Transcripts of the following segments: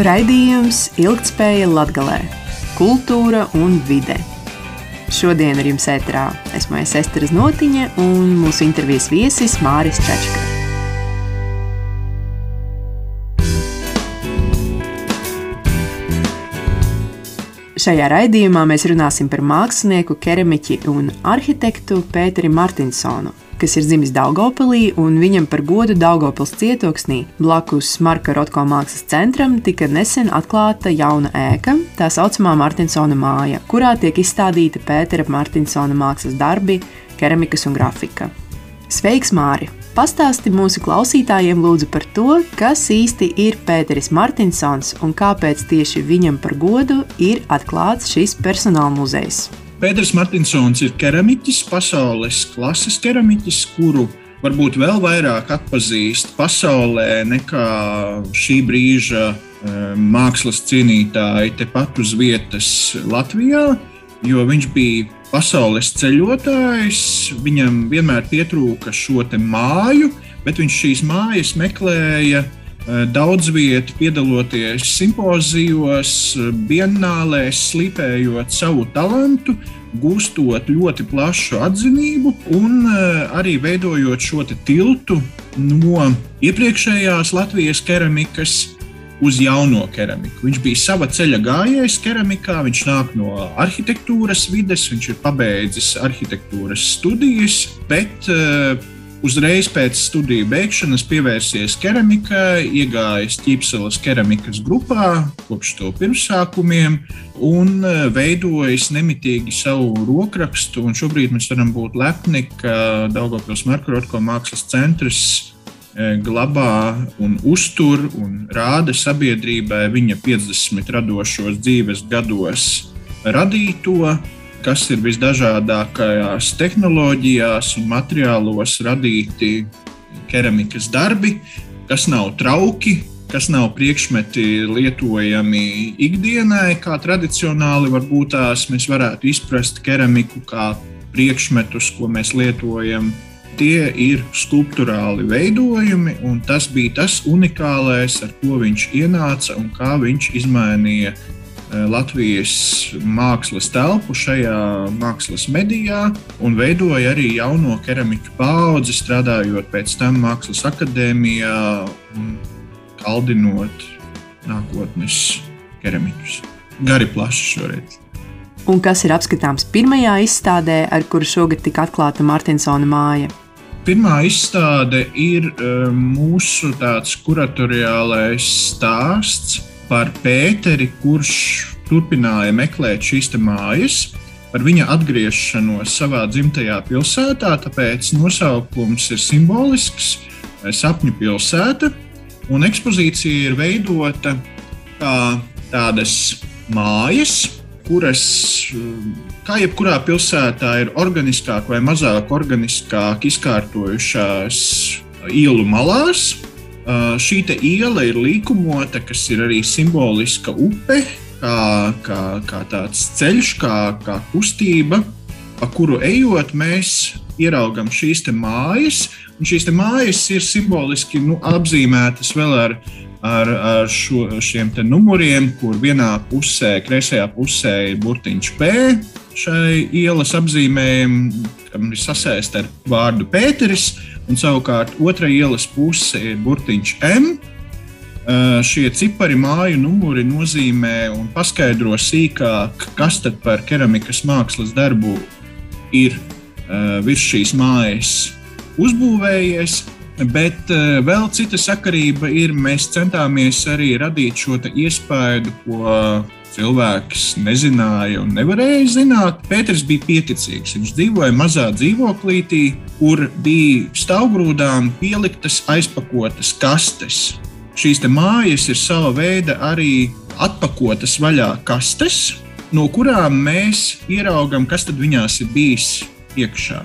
Raidījums Ilgtspēja Latgalē - kultūra un vide. Šodien ar jums ēterā esmu es Estere Znotiņa un mūsu intervijas viesis Māris Čečka. Šajā raidījumā mēs runāsim par mākslinieku, keramiķi un arhitektu Pēteri Martinsonu, kas ir dzimis Daugopilī, un viņam par godu Daugopils cietoksnī blakus Marka Rotko mākslas centram tika nesen atklāta jauna ēka, tā saucamā Martinsona māja, kurā tiek izstādīta Pētera Martinsona mākslas darbi, keramikas un grafika. Sveiks, Māri! Pastāsti mūsu klausītājiem lūdzu par to, kas īsti ir Pēteris Martinsons un kāpēc tieši viņam par godu ir atklāts šis personāla muzejs. Pēters Martinsons ir keramiķis, pasaules klases keramiķis, kuru varbūt vēl vairāk atpazīst pasaulē nekā šī brīža eh, mākslas cienītāji tepat uz vietas Latvijā, jo viņš bija pasaules ceļotājs. Viņam vienmēr pietrūka šo māju, bet viņš šīs mājas meklēja daudz vietu, piedaloties simpozijos, bienālēs, slīpējot savu talantu, gūstot ļoti plašu atzinību un eh, arī veidojot šo tiltu no iepriekšējās Latvijas keramikas uz jauno keramiku. Viņš bija sava ceļa gājējs keramikā, viņš nāk no arhitektūras vides, viņš ir pabeidzis arhitektūras studijas, bet Uzreiz pēc studiju beigšanas pievērsies keramikai, iegājis Ķīpselas keramikas grupā kopš to pirmsākumiem un e, veidojis nemitīgi savu rokrakstu. Un šobrīd mēs varam būt lepni, ka Daugopils Markarotko mākslas centrs e, glabā un uztur un rāda sabiedrībai viņa 50 radošos dzīves gados radīto kas ir visdažādākajās tehnoloģijās un materiālos radīti keramikas darbi, kas nav trauki, kas nav priekšmeti lietojami ikdienai, kā tradicionāli varbūt tās mēs varētu izprast keramiku kā priekšmetus, ko mēs lietojam. Tie ir skulptūrāli veidojumi, un tas bija tas unikālais, ar ko viņš ienāca un kā viņš izmainīja Latvijas mākslas telpu šajā mākslas medijā un veidoja arī jauno keramiķu paudzi, strādājot pēc tam Mākslas akadēmijā un kaldinot nākotnes keramiķus. Gari plaši šoreiz. Un kas ir apskatāms pirmajā izstādē, ar kuru šogad tika atklāta Martinsona māja? Pirmā izstāde ir eh, mūsu tāds kuratoriālais stāsts par Pēteri, kurš turpināja meklēt šīs mājas, par viņa atgriešanos savā dzimtajā pilsētā. Tāpēc nosaukums ir simbolisks - sapņu pilsēta. Un ekspozīcija ir veidota kā tādas mājas, kuras, kā jebkurā pilsētā, ir organiskāk vai mazāk organiskāk izkārtojušās ielu malās, šī iela ir līkumota, kas ir arī simboliska upe, kā, kā, kā tāds ceļš, kā, kā kustība, pa kuru ejot, mēs ieraugām šīs mājas. Šīs mājas ir simboliski nu, apzīmētas vēl ar, ar, ar šo, šiem numuriem, kur vienā pusē, kreisajā pusē ir burtiņš P. Šai ielas apzīmējumam ir sasaistīta ar vārdu Pēteris, un savukārt otrā ielas puse ir burtiņš M. Šie cipari māju numuri nozīmē un paskaidro sīkāk, kas tad par keramikas mākslas darbu ir virs šīs mājas uzbūvējies. Bet vēl cita sakarība ir, mēs centāmies arī radīt šo iespēju, ko cilvēks nezināja un nevarēja zināt. Pēters bija pieticīgs. Viņš dzīvoja mazā dzīvoklītī, kur bija stāvgrūdām pieliktas aizpakotas kastes. Šīs mājas ir sava veida arī atpakotas vaļā kastes, no kurām mēs ieraugām, kas tad viņās ir bijis iekšā.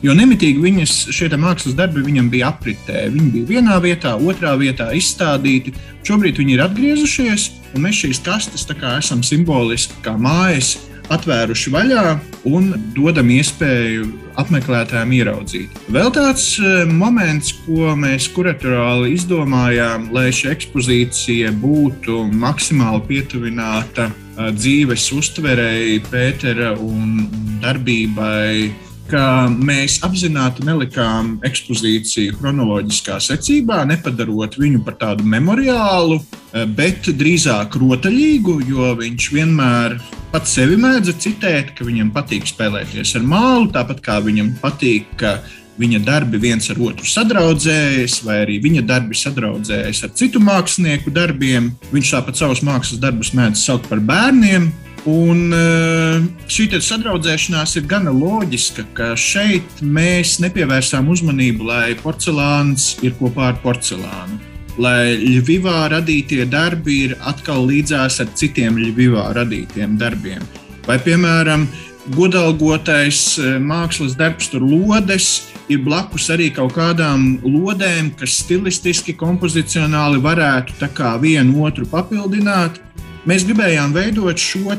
Jo nemitīgi viņas, šie mākslas darbi viņam bija apritē. Viņi bija vienā vietā, otrā vietā izstādīti. Šobrīd viņi ir atgriezušies, un mēs šīs kastes esam simboliski kā mājas atvēruši vaļā un dodam iespēju apmeklētājiem ieraudzīt. Vēl tāds eh, moments, ko mēs kuratorāli izdomājām, lai šī ekspozīcija būtu maksimāli pietuvināta eh, dzīves uztverēji, Pētera un darbībai ka mēs apzināti nelikām ekspozīciju chronoloģiskā secībā, nepadarot viņu par tādu memoriālu, eh, bet drīzāk rotaļīgu, jo viņš vienmēr pats sevi mēdza citēt, ka viņam patīk spēlēties ar mālu, tāpat kā viņam patīk, ka viņa darbi viens ar otru sadraudzējas, vai arī viņa darbi sadraudzējas ar citu mākslinieku darbiem. Viņš tāpat savus mākslas darbus mēdz saukt par bērniem. Un eh, šī sadraudzēšanās ir gana loģiska, ka šeit mēs nepievērsām uzmanību, lai porcelāns ir kopā ar porcelānu. Lai Ļuvivā radītie darbi ir atkal līdzās ar citiem Ļuvivā radītiem darbiem. Vai, piemēram, godalgotais eh, mākslas darbs, tur lodes, ir blakus arī kaut kādām lodēm, kas stilistiski, kompozicionāli varētu vienu otru papildināt. Mēs gribējām veidot šo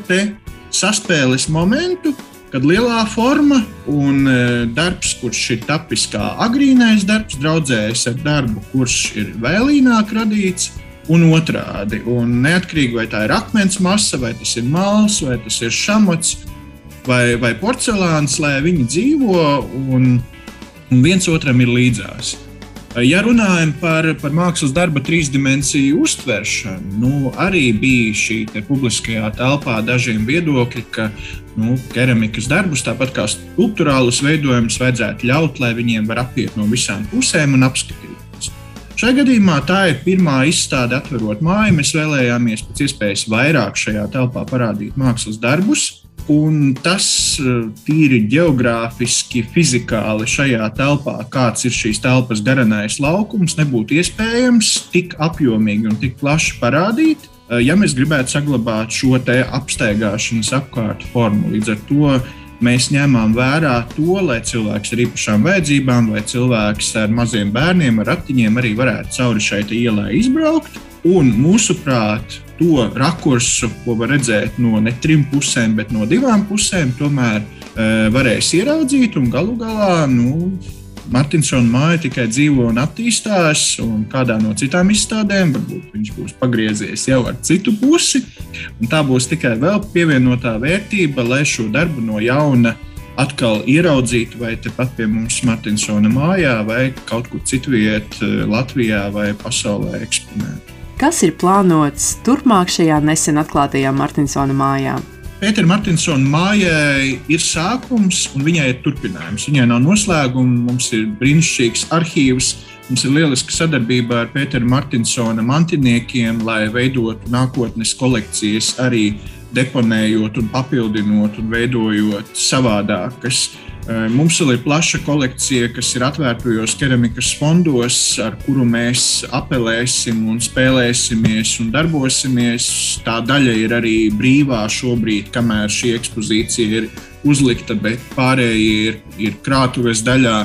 saspēles momentu, kad lielā forma un e, darbs, kurš ir tapis kā agrīnais darbs, draudzējas ar darbu, kurš ir vēlīnāk radīts. Un otrādi, un neatkarīgi vai tā ir akmens masa, vai tas ir māls, vai tas ir šamots, vai, vai porcelāns, lai viņi dzīvo un, un viens otram ir līdzās. Ja runājam par, par mākslas darba trīsdimensiju uztveršanu, nu, arī bija šī publiskajā telpā dažiem viedokļi, ka nu, keramikas darbus, tāpat kā skulptūrālus veidojumus, vajadzētu ļaut, lai viņiem var apiet no visām pusēm un apskatīties. Šajā gadījumā tā ir pirmā izstāde, atverot māju. Mēs vēlējāmies pēc iespējas vairāk šajā telpā parādīt mākslas darbus. Un tas eh, tīri geogrāfiski, fizikāli šajā telpā, kāds ir šīs telpas garanais laukums, nebūtu iespējams tik apjomīgi un tik plaši parādīt, eh, ja mēs gribētu saglabāt šo apsteigāšanas apkārt formu. Līdz ar to mēs ņēmām vērā to, lai cilvēks ar īpašām vajadzībām vai cilvēks ar maziem bērniem, ar ratiņiem arī varētu cauri šai ielai izbraukt. Un mūsuprāt, to rakursu, ko var redzēt no ne trim pusēm, bet no divām pusēm, tomēr uh, varēs ieraudzīt. Galu galā nu, Martinsona māja tikai dzīvo un attīstās, un kādā no citām izstādēm varbūt viņš būs pagriezies jau ar citu pusi. Tā būs tikai vēl pievienotā vērtība, lai šo darbu no jauna atkal ieraudzītu, vai tepat pie mums Martinsona mājā, vai kaut kur citviet eh, Latvijā vai pasaulē eksponētu. Kas ir plānots turpmāk šajā nesen atklātajā Martinsona mājā? Pētera Martinsona mājai ir sākums, un viņai ir turpinājums. Viņai nav noslēguma, mums ir brīnišķīgs arhīvs, mums ir lieliska sadarbība ar Pētera Martinsona mantiniekiem, lai veidotu nākotnes kolekcijas, arī deponējot, un papildinot un veidojot savādākas mums vēl ir plaša kolekcija, kas ir atvērtajos keramikas fondos, ar kuru mēs apelēsim un spēlēsimies un darbosimies. Tā daļa ir arī brīvā šobrīd, kamēr šī ekspozīcija ir uzlikta, bet pārējie ir, ir krātuves daļā.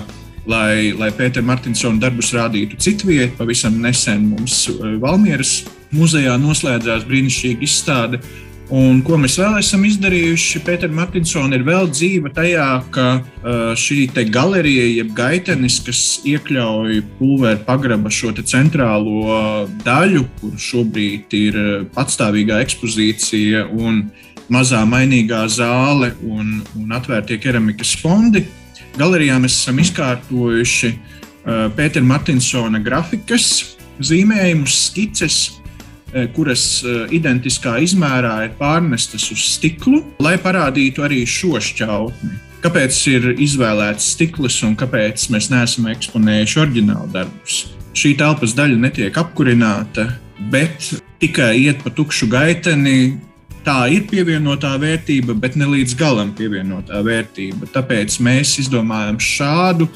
Lai, lai Pēters Martinsona darbus rādītu citvietā, pavisam nesen mums eh, Valmieras muzejā noslēdzās brīnišķīga izstāde Un, ko mēs vēl esam izdarījuši? Pēters Martinsons ir vēl dzīva tajā, ka šī galerija, jeb gaitenis, kas iekļauj pulveru pagraba šo centrālo daļu, kur šobrīd ir patstāvīgā ekspozīcija un mazā mainīgā zāle un, un atvērtie keramikas fondi. Galerijā mēs esam izkārtojuši Pētera Martinsona grafikas, zīmējumus, skices kuras eh, identiskā izmērā ir pārnestas uz stiklu, lai parādītu arī šo šķautni. Kāpēc ir izvēlēts stikls un kāpēc mēs neesam eksponējuši oriģinālu darbus? Šī telpas daļa netiek apkurināta, bet tikai iet pa tukšu gaiteni. Tā ir pievienotā vērtība, bet ne līdz galam pievienotā vērtība. Tāpēc mēs izdomājam šādu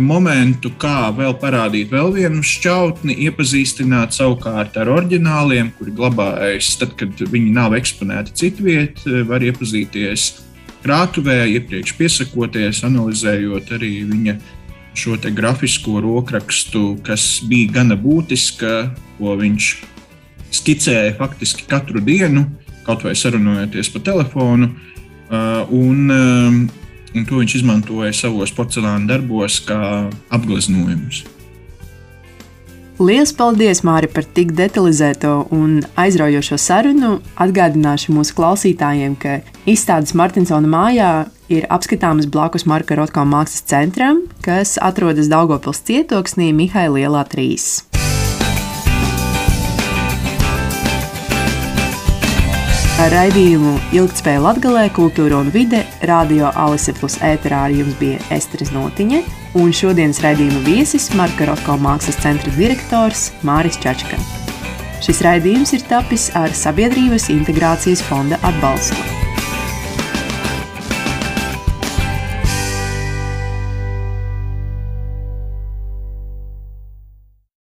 momentu, kā vēl parādīt vēl vienu šķautni, iepazīstināt savukārt ar oriģināliem, kuri glabājas tad, kad viņi nav eksponēti citviet, var iepazīties krātuvē, iepriekš piesakoties, analizējot arī viņa šo grafisko rokrakstu, kas bija gana būtiska, ko viņš skicēja faktiski katru dienu, kaut vai sarunājoties pa telefonu. un, un to viņš izmantoja savos porcelāna darbos kā apgleznojumus. Lielas paldies, Māri, par tik detalizēto un aizraujošo sarunu. Atgādināšu mūsu klausītājiem, ka izstādes Martinsona mājā ir apskatāmas blakus Marka Rotko mākslas centram, kas atrodas Daugopils cietoksnī Mihaila Lielā 3. Ar raidījumu Ilgtspēja Latvijā, Kultūra un Vide, Radio Alise plus ēterā ar jums bija Esteris Notiņa, un šodienas raidījuma viesis Marka Rotko mākslas centra direktors Māris Čačka. Šis raidījums ir tapis ar Sabiedrības integrācijas fonda atbalstu.